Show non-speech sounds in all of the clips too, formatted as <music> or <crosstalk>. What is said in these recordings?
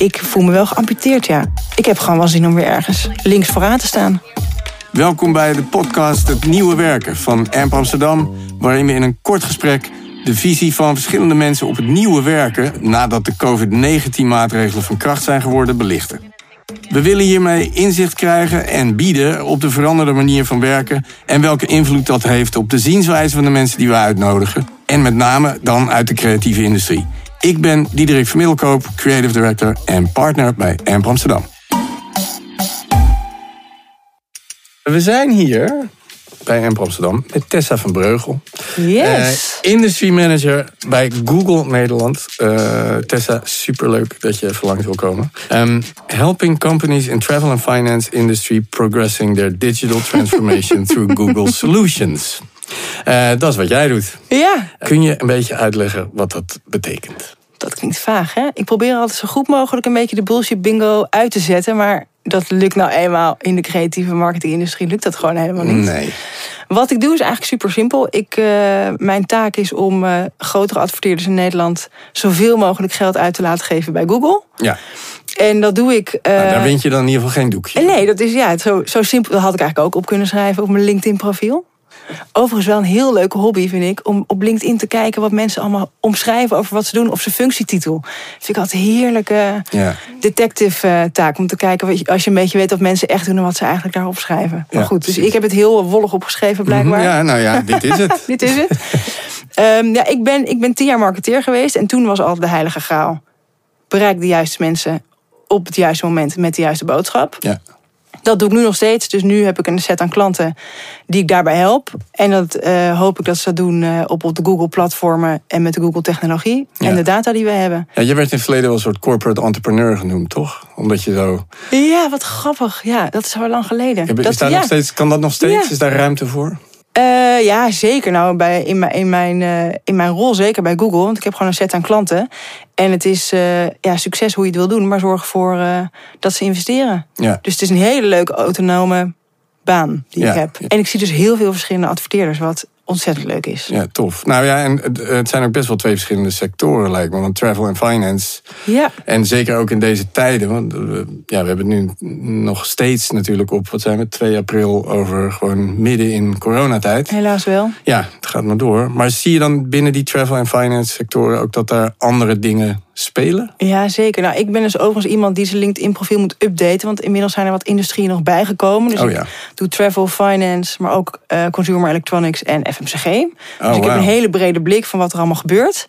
ik voel me wel geamputeerd, ja. Ik heb gewoon wel zin om weer ergens links vooraan te staan. Welkom bij de podcast Het Nieuwe Werken van AMP Amsterdam... waarin we in een kort gesprek de visie van verschillende mensen op het nieuwe werken... nadat de COVID-19-maatregelen van kracht zijn geworden, belichten. We willen hiermee inzicht krijgen en bieden op de veranderde manier van werken... en welke invloed dat heeft op de zienswijze van de mensen die we uitnodigen... en met name dan uit de creatieve industrie. Ik ben Diederik Vermiddelkoop, Creative Director en partner bij AMP Amsterdam. We zijn hier bij AMP Amsterdam met Tessa van Breugel. Yes. Uh, industry Manager bij Google Nederland. Uh, Tessa, superleuk dat je even langs wil komen. Um, helping companies in travel and finance industry progressing their digital transformation <laughs> through Google Solutions. Uh, dat is wat jij doet. Ja. Kun je een beetje uitleggen wat dat betekent? Dat klinkt vaag, hè? Ik probeer altijd zo goed mogelijk een beetje de bullshit bingo uit te zetten, maar dat lukt nou eenmaal in de creatieve marketingindustrie lukt dat gewoon helemaal niet. Nee. Wat ik doe is eigenlijk super simpel. Ik, uh, mijn taak is om uh, grotere adverteerders in Nederland zoveel mogelijk geld uit te laten geven bij Google. Ja. En dat doe ik. Uh, nou, daar wint je dan in ieder geval geen doekje. Nee, dat is ja, zo, zo simpel. Dat had ik eigenlijk ook op kunnen schrijven op mijn LinkedIn-profiel. Overigens wel een heel leuke hobby, vind ik, om op LinkedIn te kijken wat mensen allemaal omschrijven over wat ze doen of zijn functietitel. Vind ik altijd een heerlijke ja. detective taak om te kijken als je een beetje weet wat mensen echt doen en wat ze eigenlijk daarop schrijven. Maar Ja, goed, dus ik heb het heel wollig opgeschreven blijkbaar. Ja, nou ja, dit is het. <laughs> Dit is het. um, ja, ik, ben, ik ben tien jaar marketeer geweest en toen was altijd de heilige graal. Bereik de juiste mensen op het juiste moment met de juiste boodschap. Ja. Dat doe ik nu nog steeds. Dus nu heb ik een set aan klanten die ik daarbij help. En dat uh, hoop ik dat ze dat doen uh, op, op de Google-platformen en met de Google-technologie Ja. en de data die we hebben. Ja, je werd in het verleden wel een soort corporate entrepreneur genoemd, toch? Omdat je zo. Ja, wat grappig. Ja, dat is al lang geleden. Is dat, daar ja. nog steeds, kan dat nog steeds? Ja. Is daar ruimte voor? Uh, ja, zeker. Nou, bij, in, mijn, in, mijn, uh, in mijn rol zeker bij Google. Want ik heb gewoon een set aan klanten. En het is uh, ja, succes hoe je het wil doen. Maar zorg ervoor dat ze investeren. Ja. Dus het is een hele leuke autonome baan die Ja, ik heb. En ik zie dus heel veel verschillende adverteerders. Wat ontzettend leuk is. Ja, tof. Nou ja, en het, zijn ook best wel twee verschillende sectoren, lijkt me. Want travel en finance. Ja. En zeker ook in deze tijden. Want ja, we hebben nu nog steeds natuurlijk op, wat zijn we, 2 april over gewoon midden in coronatijd. Helaas wel. Ja, het gaat maar door. Maar zie je dan binnen die travel en finance sectoren ook dat daar andere dingen spelen? Ja, zeker. Nou, ik ben dus overigens iemand die zijn LinkedIn-profiel moet updaten. Want inmiddels zijn er wat industrieën nog bijgekomen. Dus Oh ik ja. doe travel, finance, maar ook uh, consumer electronics en FMCG. dus ik heb een hele brede blik van wat er allemaal gebeurt.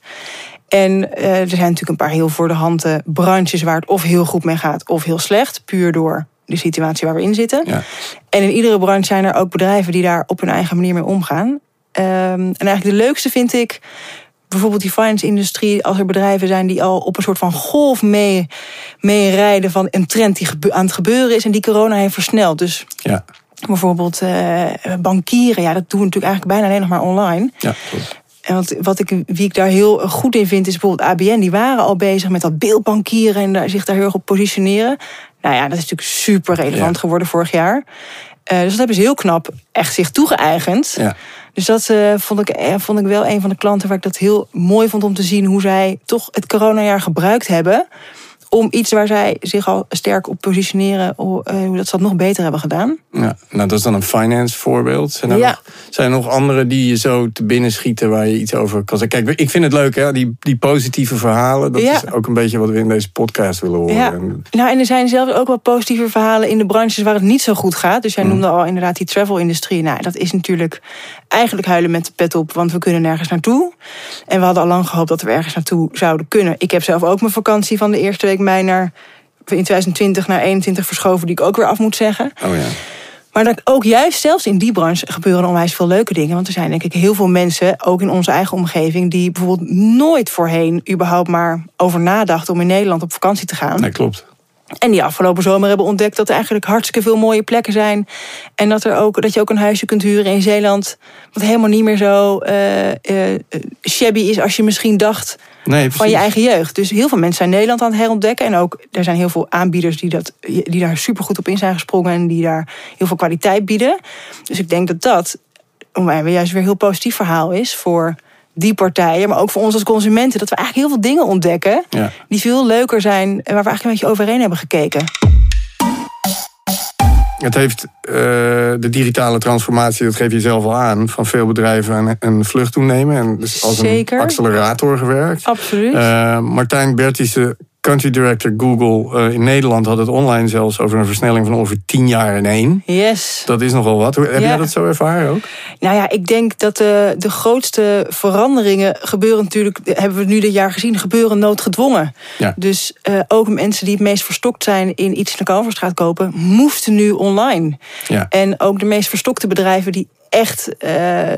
En uh, er zijn natuurlijk een paar heel voor de hand uh, branches waar het of heel goed mee gaat of heel slecht. Puur door de situatie waar we in zitten. Ja. En in iedere branche zijn er ook bedrijven die daar op hun eigen manier mee omgaan. Um, en eigenlijk de leukste vind ik bijvoorbeeld die finance-industrie, als er bedrijven zijn die al op een soort van golf mee, mee rijden van een trend die aan het gebeuren is en die corona heeft versneld. Dus Ja, bijvoorbeeld uh, bankieren, ja, dat doen we natuurlijk eigenlijk bijna alleen nog maar online. ja, klopt. En wat, wat ik, wie ik daar heel goed in vind, is bijvoorbeeld ABN. Die waren al bezig met dat beeldbankieren en daar, zich daar heel erg op positioneren. Nou ja, dat is natuurlijk super relevant Ja. geworden vorig jaar. Uh, dus dat hebben ze heel knap echt zich toegeëigend. Ja. Dus dat uh, vond, ik, uh, vond ik wel een van de klanten waar ik dat heel mooi vond om te zien hoe zij toch het coronajaar gebruikt hebben. Om iets waar zij zich al sterk op positioneren, hoe, uh, hoe dat ze dat nog beter hebben gedaan. Ja, nou, dat is dan een finance voorbeeld. Zijn er, Ja. nog, zijn er nog andere die je zo te binnen schieten waar je iets over kan zeggen? Kijk, ik vind het leuk, hè? Die, die positieve verhalen. Dat Ja. is ook een beetje wat we in deze podcast willen horen. Ja. Nou, en er zijn zelfs ook wel positieve verhalen in de branches waar het niet zo goed gaat. Dus jij Mm. noemde al inderdaad die travel-industrie. Nou, dat is natuurlijk eigenlijk huilen met de pet op, want we kunnen nergens naartoe. En we hadden al lang gehoopt dat we ergens naartoe zouden kunnen. Ik heb zelf ook mijn vakantie van de eerste week mei naar in 2020 naar 21 verschoven, die ik ook weer af moet zeggen. Oh ja. Maar dat ook juist zelfs in die branche gebeuren onwijs veel leuke dingen. Want er zijn denk ik heel veel mensen, ook in onze eigen omgeving, die bijvoorbeeld nooit voorheen überhaupt maar over nadachten om in Nederland op vakantie te gaan. Nee, klopt. En die afgelopen zomer hebben ontdekt dat er eigenlijk hartstikke veel mooie plekken zijn. En dat, er ook, dat je ook een huisje kunt huren in Zeeland. Wat helemaal niet meer zo uh, uh, shabby is als je misschien dacht Nee, van je eigen jeugd. Dus heel veel mensen zijn Nederland aan het herontdekken. En ook er zijn heel veel aanbieders die, dat, die daar super goed op in zijn gesprongen. En die daar heel veel kwaliteit bieden. Dus ik denk dat dat om mij juist weer een heel positief verhaal is voor die partijen, maar ook voor ons als consumenten, dat we eigenlijk heel veel dingen ontdekken Ja. die veel leuker zijn en waar we eigenlijk een beetje overheen hebben gekeken. Het heeft eh, de digitale transformatie, dat geef je zelf al aan, van veel bedrijven een, een vlucht doen nemen. En dus als Zeker. een accelerator gewerkt. Absoluut. Eh, Martijn Bertissen, country director Google eh, in Nederland, had het online zelfs over een versnelling van ongeveer 10 jaar in één. yes. Dat is nogal wat. Heb Ja. jij dat zo ervaren ook? Nou ja, ik denk dat de, de grootste veranderingen gebeuren natuurlijk, hebben we nu dit jaar gezien, gebeuren noodgedwongen. Ja. Dus eh, ook mensen die het meest verstokt zijn in iets in de Kalverstraat kopen, moesten nu online. Ja. En ook de meest verstokte bedrijven die echt eh, eh,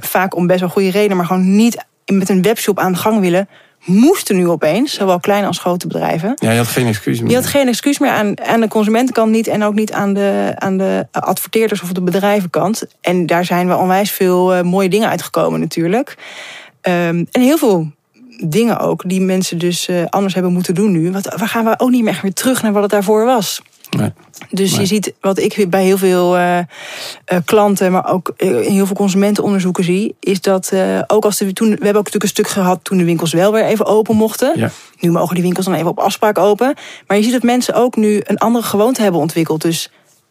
vaak om best wel goede redenen, maar gewoon niet met een webshop aan de gang willen, moesten nu opeens, zowel kleine als grote bedrijven. Ja, je had geen excuus meer. Je had geen excuus meer aan, aan de consumentenkant niet en ook niet aan de, aan de adverteerders of de bedrijvenkant. En daar zijn wel onwijs veel eh, mooie dingen uitgekomen natuurlijk. Ehm, en heel veel dingen ook die mensen dus eh, anders hebben moeten doen nu. Want we gaan we ook niet meer echt weer terug naar wat het daarvoor was. Nee. Dus Nee. je ziet wat ik bij heel veel eh, eh, klanten, maar ook eh, in heel veel consumentenonderzoeken zie, is dat ook als de, toen we hebben ook natuurlijk een stuk gehad toen de winkels wel weer even open mochten. Ja. Nu mogen die winkels dan even op afspraak open. Maar je ziet dat mensen ook nu een andere gewoonte hebben ontwikkeld. Dus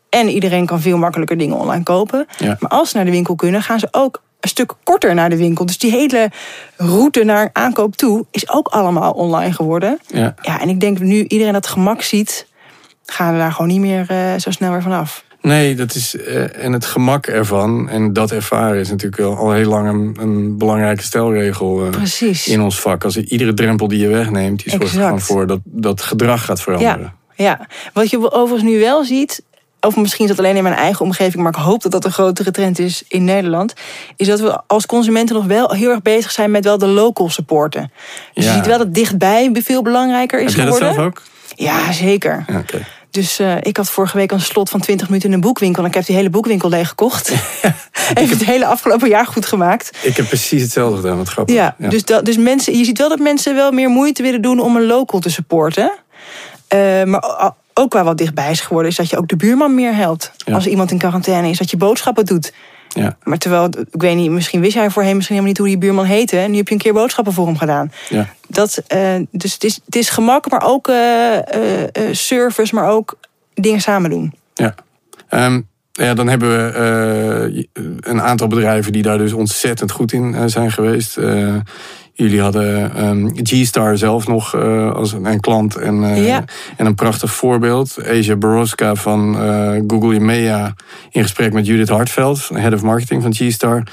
en iedereen kan veel makkelijker dingen online kopen. Ja. Maar als ze naar de winkel kunnen, gaan ze ook een stuk korter naar de winkel. Dus die hele route naar aankoop toe is ook allemaal online geworden. Ja. Ja, en ik denk nu iedereen dat gemak ziet, gaan we daar gewoon niet meer eh, zo snel weer vanaf. Nee, dat is, eh, en het gemak ervan en dat ervaren is natuurlijk al, al heel lang een, een belangrijke stelregel Precies. in ons vak. Als je iedere drempel die je wegneemt, die zorgt er voor dat dat gedrag gaat veranderen. Ja, wat je overigens nu wel ziet, of misschien is dat alleen in mijn eigen omgeving, maar ik hoop dat dat een grotere trend is in Nederland, is dat we als consumenten nog wel heel erg bezig zijn met wel de local supporten. Dus Ja. je ziet wel dat dichtbij veel belangrijker is Heb jij dat geworden. zelf ook? Ja, zeker. Ja, oké. Dus eh, ik had vorige week een slot van 20 minuten in een boekwinkel. En ik heb die hele boekwinkel leeg gekocht. <laughs> Heeft het hele afgelopen jaar goed gemaakt. Ik heb precies hetzelfde gedaan, wat grappig. Ja, Dus, dat, dus mensen, je ziet wel dat mensen wel meer moeite willen doen om een local te supporten. Eh, maar ook waar wat dichtbij is geworden, is dat je ook de buurman meer helpt. Ja. Als iemand in quarantaine is, dat je boodschappen doet. Ja, Maar terwijl, ik weet niet, misschien wist jij voorheen misschien helemaal niet hoe die buurman heette. En nu heb je een keer boodschappen voor hem gedaan. ja. Dat, eh, dus het is, het is gemak, maar ook eh, eh, service, maar ook dingen samen doen. Ja. Ehm, ja, dan hebben we een aantal bedrijven die daar dus ontzettend goed in zijn geweest. Jullie hadden ehm, G-Star zelf nog eh, als een, een klant en, eh, Ja. en een prachtig voorbeeld. Asia Boroska van eh, Google EMEA in gesprek met Judith Hartveld, head of marketing van G-Star.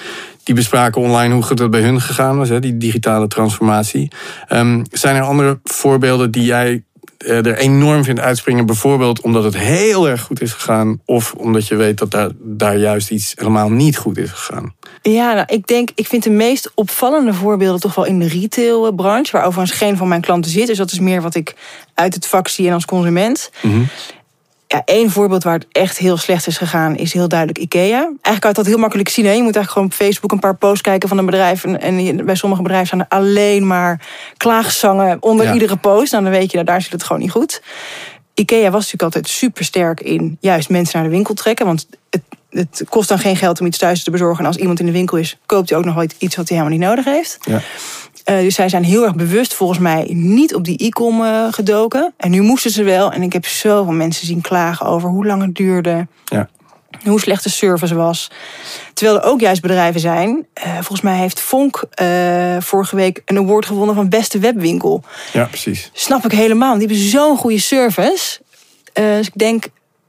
Die bespraken online hoe goed dat bij hun gegaan was, hè, die digitale transformatie. Ehm, zijn er andere voorbeelden die jij er enorm vindt uitspringen. Bijvoorbeeld omdat het heel erg goed is gegaan. Of omdat je weet dat daar, daar juist iets helemaal niet goed is gegaan. Ja, nou, ik denk, ik vind de meest opvallende voorbeelden toch wel in de retailbranche, waar overigens geen van mijn klanten zit. Dus dat is meer wat ik uit het vak zie en als consument. Ja, één voorbeeld waar het echt heel slecht is gegaan, is heel duidelijk IKEA. Eigenlijk kan je dat heel makkelijk zien. Hè? Je moet eigenlijk gewoon op Facebook een paar posts kijken van een bedrijf. En, bij sommige bedrijven staan er alleen maar klaagzangen onder Ja. iedere post. Nou, dan weet je, nou, daar zit het gewoon niet goed. IKEA was natuurlijk altijd super sterk in juist mensen naar de winkel trekken. Want het, het kost dan geen geld om iets thuis te bezorgen. En als iemand in de winkel is, koopt hij ook nog wel iets wat hij helemaal niet nodig heeft. Ja. Eh, dus zij zijn heel erg bewust volgens mij niet op die e-com eh, gedoken. En nu moesten ze wel. En ik heb zoveel mensen zien klagen over hoe lang het duurde. Ja. Hoe slecht de service was. Terwijl er ook juist bedrijven zijn. eh, volgens mij heeft Vonk eh, vorige week een award gewonnen van beste webwinkel. ja, precies. Snap ik helemaal. Die hebben zo'n goede service. Dus ik denk,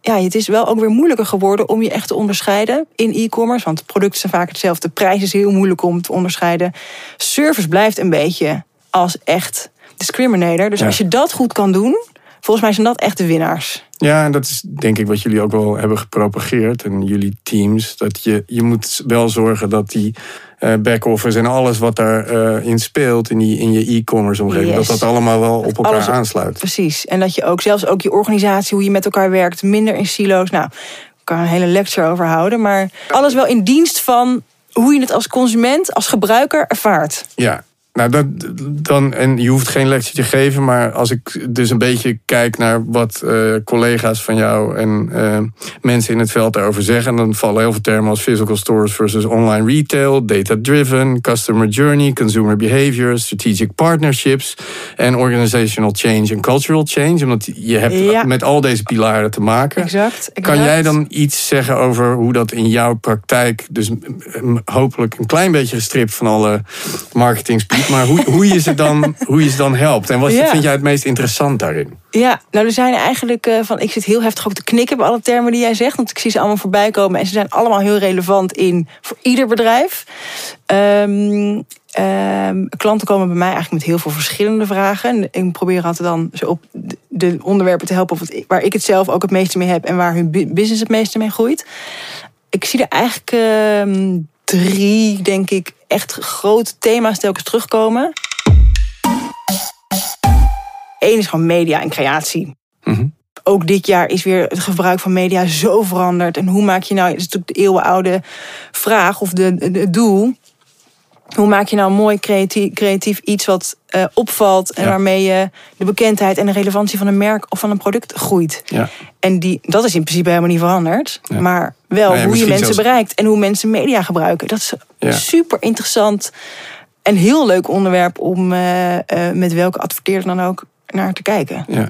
ja, het is wel ook weer moeilijker geworden om je echt te onderscheiden in e-commerce. Want producten zijn vaak hetzelfde. De prijs is heel moeilijk om te onderscheiden. Service blijft een beetje als echt discriminator. Dus Ja. als je dat goed kan doen, volgens mij zijn dat echt de winnaars. Ja, en dat is denk ik wat jullie ook wel hebben gepropageerd. En jullie teams. Dat je, je moet wel zorgen dat die back-office en alles wat daarin in speelt in, die, in je e-commerce omgeving. Yes. Dat dat allemaal wel op elkaar alles- aansluit. Precies. En dat je ook zelfs ook je organisatie, hoe je met elkaar werkt, minder in silo's. Nou, ik kan er een hele lecture over houden. Maar alles wel in dienst van hoe je het als consument, als gebruiker ervaart. Ja, Nou, dat, dan, en je hoeft geen lectie te geven, maar als ik dus een beetje kijk naar wat uh, collega's van jou en uh, mensen in het veld daarover zeggen, dan vallen heel veel termen als physical stores versus online retail, data-driven, customer journey, consumer behavior, strategic partnerships en organizational change en cultural change. Omdat je hebt Ja. met al deze pilaren te maken. Exact. Kan jij dan iets zeggen over hoe dat in jouw praktijk, dus hopelijk een klein beetje gestript van alle marketing maar hoe, hoe, je ze dan, hoe je ze dan helpt? En wat Ja. vind jij het meest interessant daarin? Ja, nou er zijn eigenlijk eh, van. Ik zit heel heftig ook te knikken bij alle termen die jij zegt. Want ik zie ze allemaal voorbij komen. En ze zijn allemaal heel relevant in voor ieder bedrijf. Ehm, ehm, klanten komen bij mij eigenlijk met heel veel verschillende vragen. En ik probeer altijd dan ze op de- de onderwerpen te helpen waar ik het zelf ook het meeste mee heb en waar hun bu- business het meeste mee groeit. Ik zie er eigenlijk ehm, drie, denk ik, echt grote thema's telkens terugkomen. Eén is gewoon media en creatie. Mhm. Ook dit jaar is weer het gebruik van media zo veranderd. En hoe maak je nou, dat is natuurlijk de eeuwenoude vraag of de, de- doel. Hoe maak je nou mooi creatief, creatief iets wat eh, opvalt en Ja. waarmee je de bekendheid en de relevantie van een merk of van een product groeit. Ja. En die, dat is in principe helemaal niet veranderd. Ja. Maar wel Nou hoe je mensen zelfs- bereikt en hoe mensen media gebruiken. Dat is super interessant en heel leuk onderwerp om eh, eh, met welke adverteerder dan ook naar te kijken. ja.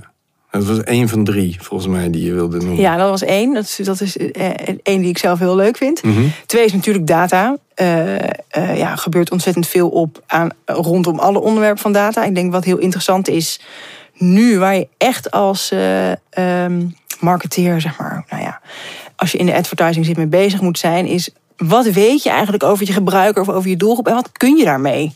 Dat was één van drie, volgens mij, die je wilde noemen. Ja, dat was één. Dat is, dat is één die ik zelf heel leuk vind. Mhm. Twee is natuurlijk data. Eh eh, ja, gebeurt ontzettend veel op aan, rondom alle onderwerpen van data. Ik denk wat heel interessant is nu, waar je echt als eh, ehm, marketeer, zeg maar, nou ja, als je in de advertising zit mee bezig moet zijn, is wat weet je eigenlijk over je gebruiker of over je doelgroep en wat kun je daarmee?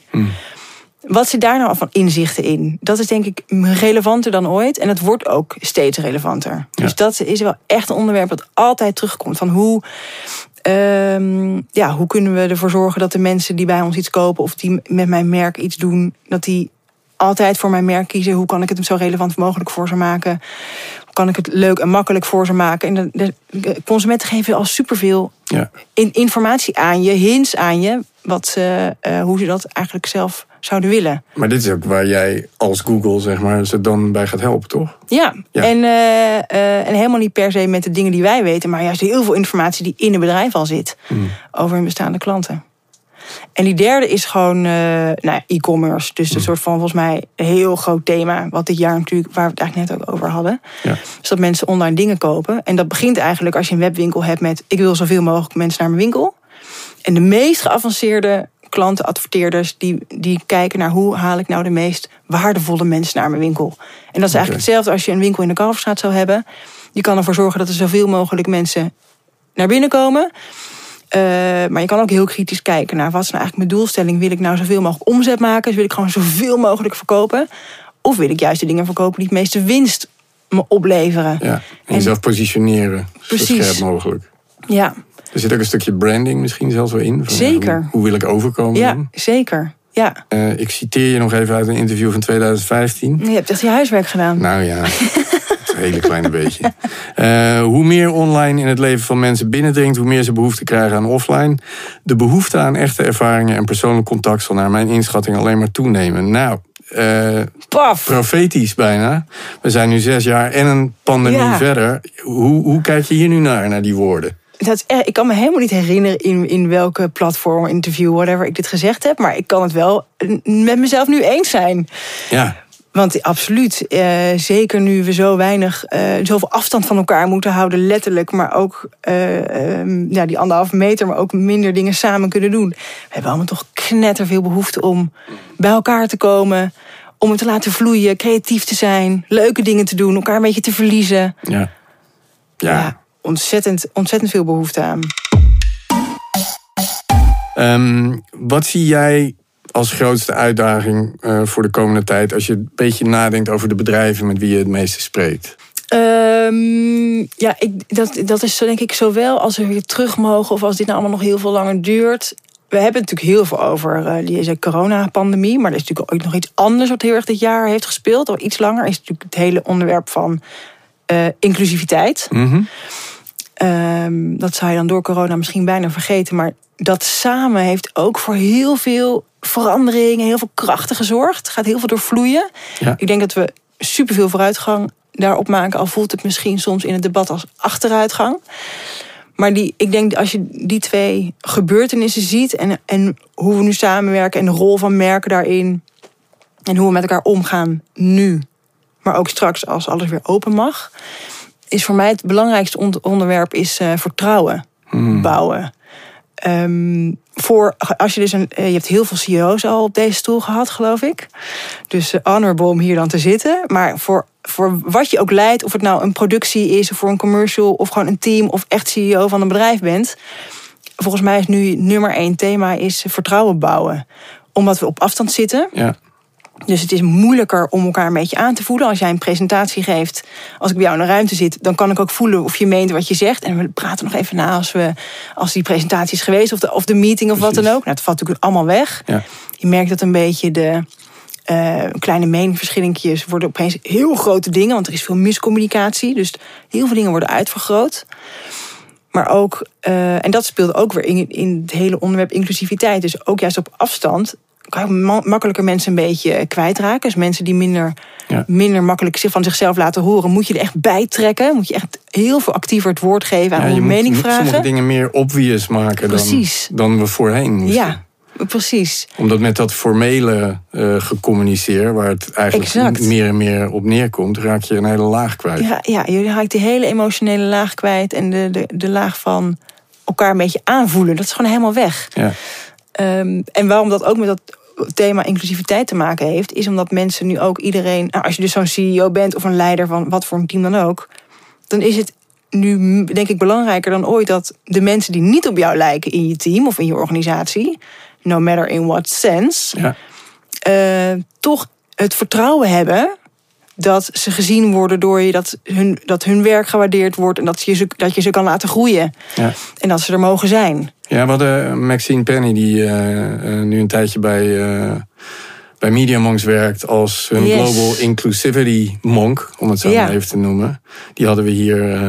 Wat zit daar nou van inzichten in? Dat is denk ik relevanter dan ooit. En het wordt ook steeds relevanter. Dus dat is wel echt een onderwerp dat altijd terugkomt. Van hoe, ehm, ja, hoe kunnen we ervoor zorgen dat de mensen die bij ons iets kopen... of die met mijn merk iets doen, dat die altijd voor mijn merk kiezen. Hoe kan ik het zo relevant mogelijk voor ze maken? Hoe kan ik het leuk en makkelijk voor ze maken? En de, de consumenten geven al superveel Ja. in, informatie aan je, hints aan je... Wat ze, eh, hoe ze dat eigenlijk zelf zouden willen. Maar dit is ook waar jij als Google, zeg maar, ze dan bij gaat helpen, toch? Ja, Ja. En, eh, eh, en helemaal niet per se met de dingen die wij weten, maar juist heel veel informatie die in een bedrijf al zit over hun bestaande klanten. En die derde is gewoon eh, nou ja, e-commerce. Dus een soort van volgens mij een heel groot thema. Wat dit jaar natuurlijk, waar we het eigenlijk net ook over hadden. Ja. Dus dat mensen online dingen kopen. En dat begint eigenlijk als je een webwinkel hebt met... ik wil zoveel mogelijk mensen naar mijn winkel. En de meest geavanceerde klanten, adverteerders... die, die kijken naar hoe haal ik nou de meest waardevolle mensen naar mijn winkel. En dat is eigenlijk hetzelfde als je een winkel in de Kalverstraat zou hebben. Je kan ervoor zorgen dat er zoveel mogelijk mensen naar binnen komen... Uh, maar je kan ook heel kritisch kijken naar wat is nou eigenlijk mijn doelstelling. Wil ik nou zoveel mogelijk omzet maken? Dus wil ik gewoon zoveel mogelijk verkopen? Of wil ik juist de dingen verkopen die het meeste winst me opleveren? Ja. En En- jezelf positioneren, zo Precies. scherp mogelijk. Ja, Er zit ook een stukje branding misschien zelfs wel in. Van, Zeker. Hoe, hoe wil ik overkomen? ja dan? zeker. Ja. Eh, ik citeer je nog even uit een interview van 2015. Je hebt echt je huiswerk gedaan. Nou ja, <laughs> een hele kleine beetje. Eh, hoe meer online in het leven van mensen binnendringt, hoe meer ze behoefte krijgen aan offline. De behoefte aan echte ervaringen en persoonlijk contact zal naar mijn inschatting alleen maar toenemen. Nou, eh, Paf! profetisch bijna. We zijn nu zes jaar en een pandemie Ja. verder. Hoe, hoe kijk je hier nu naar, naar die woorden? Dat is ik kan me helemaal niet herinneren in, in welke platform, interview, whatever ik dit gezegd heb. Maar ik kan het wel met mezelf nu eens zijn. Ja, Want absoluut, eh, zeker nu we zo weinig, eh, zoveel afstand van elkaar moeten houden, letterlijk, maar ook eh, ehm, ja, die anderhalve meter, maar ook minder dingen samen kunnen doen. We hebben allemaal toch knetterveel behoefte om bij elkaar te komen, om het te laten vloeien, creatief te zijn, leuke dingen te doen, elkaar een beetje te verliezen. ja. Ja. Ontzettend, ontzettend veel behoefte aan. Ehm, wat zie jij als grootste uitdaging eh, voor de komende tijd... als je een beetje nadenkt over de bedrijven met wie je het meeste spreekt? Ehm, ja, ik, dat, dat is zo, denk ik zowel als we weer terug mogen of als dit nou allemaal nog heel veel langer duurt. We hebben het natuurlijk heel veel over eh, deze coronapandemie. Maar er is natuurlijk ook nog iets anders wat heel erg dit jaar heeft gespeeld. Al iets langer is natuurlijk het hele onderwerp van eh, inclusiviteit. Mhm. Ehm, dat zou je dan door corona misschien bijna vergeten. Maar dat samen heeft ook voor heel veel verandering en heel veel krachten gezorgd. Gaat heel veel door vloeien. Ja. Ik denk dat we superveel vooruitgang daarop maken. Al voelt het misschien soms in het debat als achteruitgang. Maar die, ik denk als je die twee gebeurtenissen ziet en, en hoe we nu samenwerken en de rol van merken daarin en hoe we met elkaar omgaan nu, maar ook straks als alles weer open mag, is voor mij het belangrijkste on- onderwerp is eh, vertrouwen bouwen. Ehm, voor, als je dus een, eh, je hebt heel veel CEO's al op deze stoel gehad, geloof ik. Dus uh, honorable om hier dan te zitten. Maar voor, voor wat je ook leidt, of het nou een productie is, of voor een commercial, of gewoon een team, of echt CEO van een bedrijf bent. Volgens mij is nu nummer één thema is vertrouwen bouwen. Omdat we op afstand zitten. Ja. Dus het is moeilijker om elkaar een beetje aan te voelen. Als jij een presentatie geeft, als ik bij jou in een ruimte zit, dan kan ik ook voelen of je meent wat je zegt. En we praten nog even na als, we, als die presentatie is geweest, of de, of de meeting of wat dan ook. Nou, het valt natuurlijk allemaal weg. Ja. Je merkt dat een beetje de uh, kleine meningsverschillinkjes worden opeens heel grote dingen, want er is veel miscommunicatie. Dus heel veel dingen worden uitvergroot. Maar ook, uh, en dat speelt ook weer in, in het hele onderwerp inclusiviteit. Dus ook juist op afstand kan makkelijker mensen een beetje kwijtraken. Dus mensen die minder, Ja. minder makkelijk zich van zichzelf laten horen, moet je er echt bij trekken. Moet je echt heel veel actiever het woord geven aan Ja, je een moet mening sommige vragen. dingen meer obvious maken dan, Precies. dan we voorheen moesten. Ja, precies. Omdat met dat formele eh gecommuniceer, waar het eigenlijk Exact. meer en meer op neerkomt, raak je een hele laag kwijt. Ja, ja, je raakt die hele emotionele laag kwijt en de, de, de laag van elkaar een beetje aanvoelen. Dat is gewoon helemaal weg. Ja. Um, en waarom dat ook met dat thema inclusiviteit te maken heeft, is omdat mensen nu ook iedereen, nou, als je dus zo'n CEO bent of een leider van wat voor een team dan ook, dan is het nu denk ik belangrijker dan ooit dat de mensen die niet op jou lijken in je team of in je organisatie, no matter in what sense, Ja. uh, toch het vertrouwen hebben dat ze gezien worden door je, dat hun, dat hun werk gewaardeerd wordt en dat je, ze, dat je ze kan laten groeien. Ja. En dat ze er mogen zijn. Ja, we hadden Maxine Penny, die uh, uh, nu een tijdje bij, uh, bij Media Monks werkt als hun Yes. Global Inclusivity Monk, om het zo Ja. maar even te noemen. Die hadden we hier,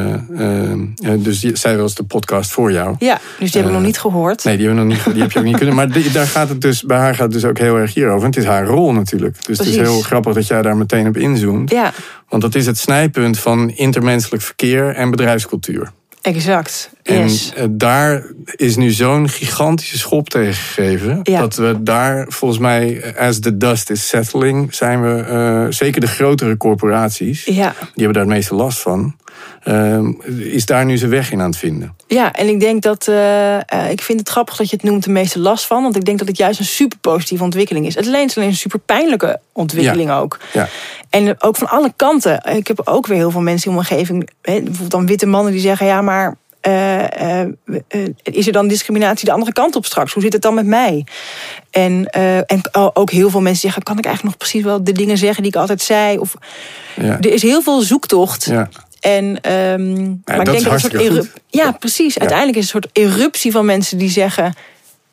dus die, zij was de podcast voor jou. Ja, dus die heb ik nog niet gehoord. Nee, die, hebben we nog niet, die heb je ook niet kunnen. Maar die, daar gaat het dus, bij haar gaat het dus ook heel erg hierover. En het is haar rol natuurlijk. Dus het is heel grappig dat jij daar meteen op inzoomt. Ja, Want dat is het snijpunt van intermenselijk verkeer en bedrijfscultuur. exact. En Yes. eh, daar is nu zo'n gigantische schop tegen gegeven. Ja. Dat we daar volgens mij, eh, as the dust is settling, zijn we eh, zeker de grotere corporaties, die Ja. hebben daar het meeste last van, is daar nu zijn weg in aan het vinden. ja, en ik denk dat. ik vind het grappig dat je het noemt de meeste last van. Want ik denk dat het juist een super positieve ontwikkeling is. Het alleen is alleen een super pijnlijke ontwikkeling ook. Ja. En ook van alle kanten. Ik heb ook weer heel veel mensen in mijn omgeving. Bijvoorbeeld dan witte mannen die zeggen: ja, maar. Eh, eh, eh, is er dan discriminatie de andere kant op straks? Hoe zit het dan met mij? En, en ook heel veel mensen zeggen: kan ik eigenlijk nog precies wel de dingen zeggen die ik altijd zei? Of, Ja. Er is heel veel zoektocht. Ja. En, ehm, maar dat ik denk is dat een soort. Ja, precies. Uiteindelijk is het een soort eruptie van mensen die zeggen: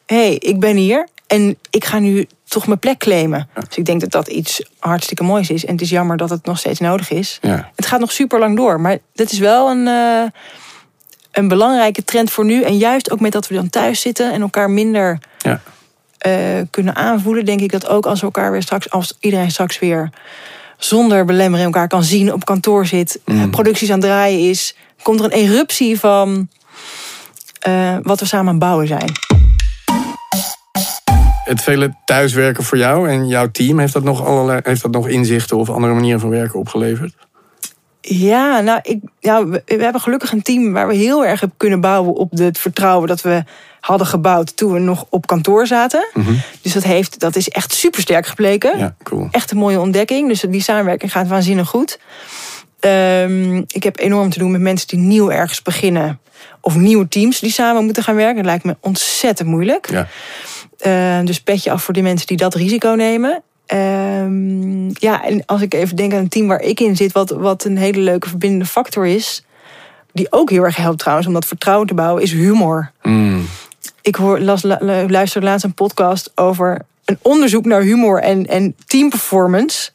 hé, hey, ik ben hier en ik ga nu toch mijn plek claimen. Dus ik denk dat dat iets hartstikke moois is. En het is jammer dat het nog steeds nodig is. Het gaat nog super lang door, maar dit is wel een, een belangrijke trend voor nu. En juist ook met dat we dan thuis zitten en elkaar minder Ja. eh, kunnen aanvoelen, denk ik dat ook als we elkaar weer straks, als iedereen straks weer zonder belemmering elkaar kan zien, op kantoor zit, eh, producties aan het draaien is, komt er een eruptie van eh, wat we samen aan het bouwen zijn. Het vele thuiswerken voor jou en jouw team, heeft dat nog, allerlei, heeft dat nog inzichten of andere manieren van werken opgeleverd? Ja, nou, ik, ja, we, we hebben gelukkig een team waar we heel erg hebben kunnen bouwen op het vertrouwen dat we hadden gebouwd toen we nog op kantoor zaten. Dus dat, heeft, dat is echt super sterk gebleken. Ja, cool. Echt een mooie ontdekking. Dus die samenwerking gaat waanzinnig goed. Ehm, ik heb enorm te doen met mensen die nieuw ergens beginnen. Of nieuwe teams die samen moeten gaan werken. Dat lijkt me ontzettend moeilijk. Ja. Eh, dus petje af voor die mensen die dat risico nemen. Ehm, ja, en als ik even denk aan een team waar ik in zit, wat, wat een hele leuke verbindende factor is, die ook heel erg helpt trouwens om dat vertrouwen te bouwen, is humor. Mm. Ik hoor, las, lu- luisterde laatst een podcast over een onderzoek naar humor en, en teamperformance.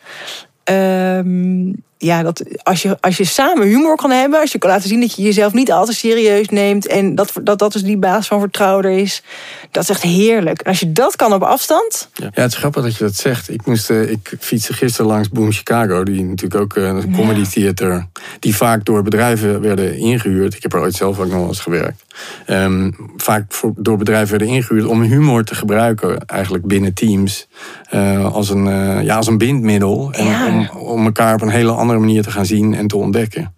Ehm, ja, dat als je, als je samen humor kan hebben, als je kan laten zien dat je jezelf niet altijd serieus neemt en dat dat, dat dus die baas van vertrouwen er is, dat is echt heerlijk. En als je dat kan op afstand. Ja, het is grappig dat je dat zegt. Ik, moest, uh, ik fietste gisteren langs Boom Chicago, die natuurlijk ook uh, een comedy theater, die vaak door bedrijven werden ingehuurd. Ik heb er ooit zelf ook nog wel eens gewerkt. Um, vaak voor, door bedrijven werden ingehuurd om humor te gebruiken, eigenlijk binnen teams, uh, als, een, ja, als een bindmiddel. En ja. om, om elkaar op een hele andere manier te gaan zien en te ontdekken.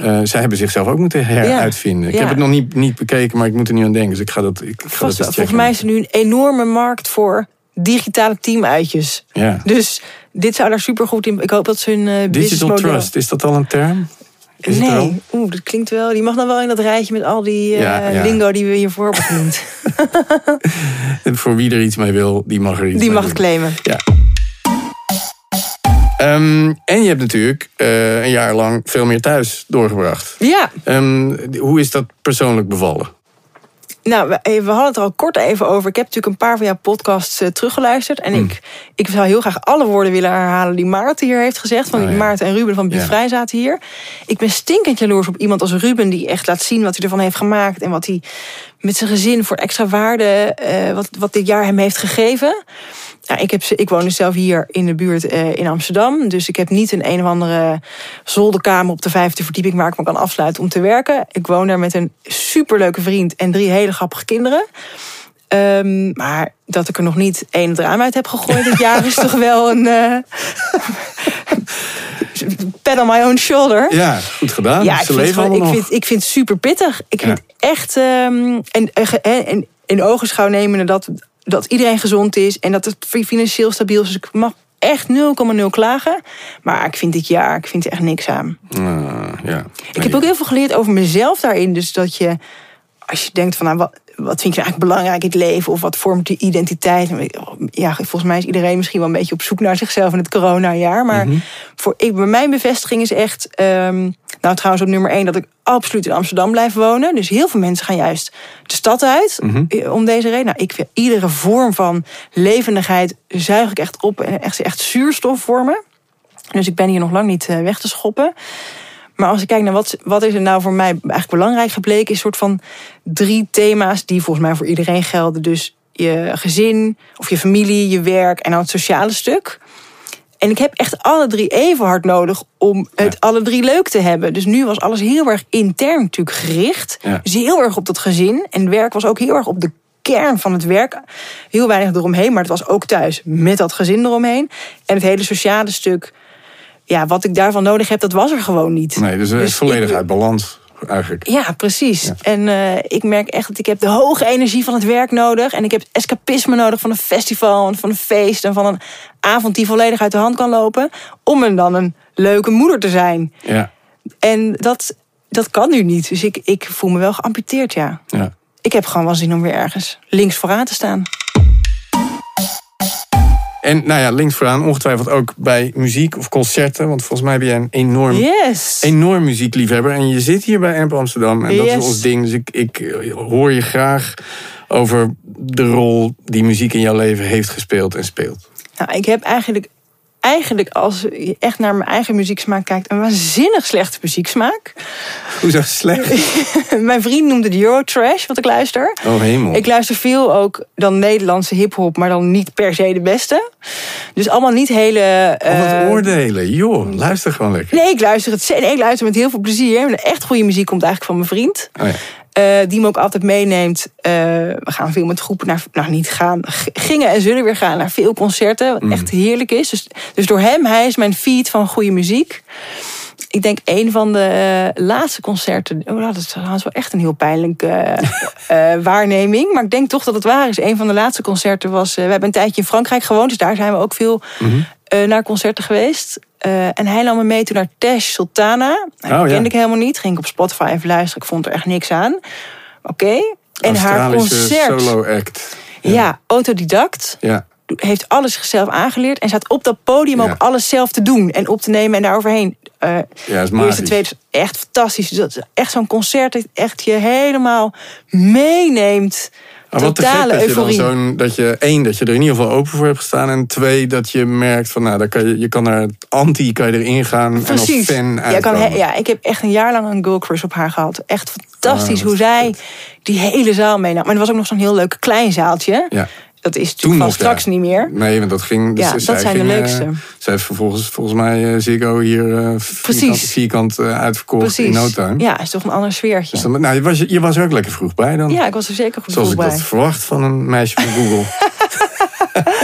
Uh, zij hebben zichzelf ook moeten heruitvinden. Ik heb het nog niet, niet bekeken, maar ik moet er nu aan denken. Dus ik ga dat, ik ga Vast, dat Volgens mij is er nu een enorme markt voor digitale teamuitjes. Ja. Dus dit zou daar super goed in. Ik hoop dat ze hun uh, Digital trust, is dat al een term? Is nee, oeh, dat klinkt wel. Die mag dan wel in dat rijtje met al die uh, ja, ja. lingo die we hiervoor hebben genoemd. <laughs> voor wie er iets mee wil, die mag er iets die mee mag het claimen. Ja. Um, en je hebt natuurlijk uh, een jaar lang veel meer thuis doorgebracht. Ja. Um, hoe is dat persoonlijk bevallen? Nou, we, we, hadden het er al kort even over. Ik heb natuurlijk een paar van jouw podcasts uh, teruggeluisterd. En mm. ik, ik zou heel graag alle woorden willen herhalen die Maarten hier heeft gezegd. Van oh, ja. Maarten en Ruben van ja. zaten hier. Ik ben stinkend jaloers op iemand als Ruben... die echt laat zien wat hij ervan heeft gemaakt... en wat hij met zijn gezin voor extra waarde... Uh, wat, wat dit jaar hem heeft gegeven... Ja, ik, heb, ik woon dus zelf hier in de buurt uh, in Amsterdam. Dus ik heb niet een een of andere zolderkamer op de vijfde verdieping waar ik me kan afsluiten om te werken. Ik woon daar met een superleuke vriend en drie hele grappige kinderen. Um, maar dat ik er nog niet één raam uit heb gegooid dit jaar is <laughs> toch wel een. Uh, pad on my own shoulder. Ja, goed gedaan. Ja, ik vind, gewoon, ik, vind, ik vind het super pittig. Ik vind ja. echt. Um, en, en in ogenschouw nemen dat dat iedereen gezond is en dat het financieel stabiel is. Dus ik mag echt 0,0 klagen. Maar ik vind dit jaar, ik vind er echt niks aan. Uh, ja. Ik heb ook heel veel geleerd over mezelf daarin. Dus dat je, als je denkt van, nou, wat, wat vind je eigenlijk belangrijk in het leven? Of wat vormt je identiteit? Ja, volgens mij is iedereen misschien wel een beetje op zoek naar zichzelf in het coronajaar. Maar mm -hmm. voor ik, bij mijn bevestiging is echt, um, nou trouwens op nummer één, dat ik absoluut in Amsterdam blijf wonen. Dus heel veel mensen gaan juist de stad uit mm -hmm. om deze reden. Nou, ik vind iedere vorm van levendigheid zuig ik echt op en echt, echt zuurstof vormen. Dus ik ben hier nog lang niet weg te schoppen. Maar als ik kijk naar wat, wat is er nou voor mij eigenlijk belangrijk gebleken, is een soort van drie thema's die volgens mij voor iedereen gelden. Dus je gezin, of je familie, je werk en dan het sociale stuk. En ik heb echt alle drie even hard nodig om het ja. alle drie leuk te hebben. Dus nu was alles heel erg intern natuurlijk gericht. Ja. Dus heel erg op dat gezin. En het werk was ook heel erg op de kern van het werk. Heel weinig eromheen, maar het was ook thuis met dat gezin eromheen. En het hele sociale stuk ja, wat ik daarvan nodig heb, dat was er gewoon niet. Nee, dus is volledig ik, uit balans eigenlijk. Ja, precies. Ja. En uh, ik merk echt dat ik heb de hoge energie van het werk nodig. En ik heb escapisme nodig van een festival en van een feest... en van een avond die volledig uit de hand kan lopen... om er dan een leuke moeder te zijn. Ja. En dat, dat kan nu niet. Dus ik, ik voel me wel geamputeerd, ja. ja. Ik heb gewoon wel zin om weer ergens links vooraan te staan. En nou ja, links vooraan ongetwijfeld ook bij muziek of concerten. Want volgens mij ben jij een enorm, yes. enorm muziekliefhebber. En je zit hier bij Amp Amsterdam. En yes. dat is ons ding. Dus ik, ik hoor je graag over de rol die muziek in jouw leven heeft gespeeld en speelt. Nou, ik heb eigenlijk eigenlijk, als je echt naar mijn eigen muzieksmaak kijkt, een waanzinnig slechte muzieksmaak. Hoezo slecht? <laughs> mijn vriend noemde het Eurotrash, wat ik luister. Oh hemel. Ik luister veel ook dan Nederlandse hip-hop, maar dan niet per se de beste. Dus allemaal niet hele. Uh... Oh, wat oordelen. Joh, luister gewoon lekker. Nee, ik luister het. Nee, ik luister met heel veel plezier. Echt goede muziek komt eigenlijk van mijn vriend. Oh ja. Uh, die me ook altijd meeneemt. Uh, we gaan veel met groepen naar, nou niet gaan, gingen en zullen weer gaan naar veel concerten. Wat mm. echt heerlijk is. Dus, dus door hem, hij is mijn feed van goede muziek. Ik denk een van de uh, laatste concerten. Oh, dat is wel echt een heel pijnlijke <laughs> waarneming. Maar ik denk toch dat het waar is. Een van de laatste concerten was. we hebben een tijdje in Frankrijk gewoond. Dus daar zijn we ook veel mm -hmm. Naar concerten geweest. Uh, en hij nam me mee toen naar Tesh Sultana. Nou, oh, dat ja. kende ik helemaal niet. Ging ik op Spotify even luisteren. Ik vond er echt niks aan. Oké. Okay. En haar concert. solo act. Ja, ja autodidact. Ja. Heeft alles zichzelf aangeleerd. En staat op dat podium ook alles zelf te doen. En op te nemen en daaroverheen. Uh, ja, is eerste, tweede, echt fantastisch. Dat is echt zo'n concert dat echt je helemaal meeneemt Maar wat te gek dat je dan zo'n dat je één dat je er in ieder geval open voor hebt gestaan en twee dat je merkt van nou daar kan je je kan er anti kan je erin gaan en als Precies. fan Ja, kan, ja, ik heb echt een jaar lang een girl crush op haar gehad. Echt fantastisch Ah, hoe zij die hele zaal meenam. Maar er was ook nog zo'n heel leuk klein zaaltje. Ja. Dat is Toen natuurlijk nog, straks ja. niet meer. Nee, want dat ging. Dus Ja, dat zij zijn de ging, eh, leukste. zij heeft vervolgens volgens mij eh, Ziggo hier eh, vierkant, vierkant uitverkocht Precies. in no time. Ja, is toch een ander sfeertje. Dus dan, nou, je, was, je was er ook lekker vroeg bij dan. ja, ik was er zeker goed Zoals ik bij. dat verwacht van een meisje van Google. <laughs>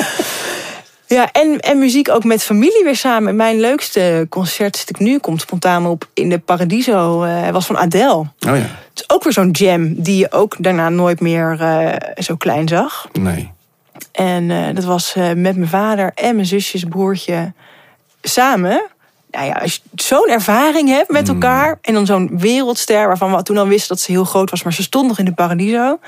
Ja, en, en muziek ook met familie weer samen. Mijn leukste concert zit ik nu, komt spontaan op in de Paradiso. was van Adele. Oh ja, Het is ook weer zo'n jam die je ook daarna nooit meer zo klein zag. nee. En eh, dat was eh, met mijn vader en mijn zusjes, broertje samen. Nou ja, als je zo'n ervaring hebt met Mm. elkaar... en dan zo'n wereldster waarvan we toen al wisten dat ze heel groot was... maar ze stond nog in de Paradiso.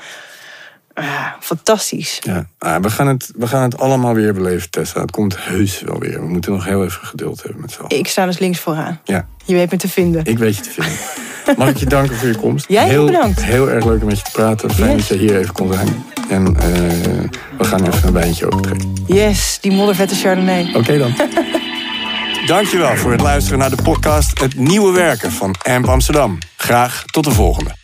Fantastisch. Ja. Ah, we, gaan het, we gaan het allemaal weer beleven, Tessa. Het komt heus wel weer. We moeten nog heel even geduld hebben met z'n allen. Ik sta dus links vooraan. Ja, Je weet me te vinden. ik weet je te vinden. <laughs> Mag ik je danken voor je komst? Jij heel bedankt. Heel erg leuk om met je te praten. Fijn Yes. dat je hier even kon zijn. En eh, we gaan even een wijntje opentrekken. Yes, die moddervette Chardonnay. Oké dan. <laughs> Dankjewel voor het luisteren naar de podcast Het Nieuwe Werken van AMP Amsterdam. Graag tot de volgende.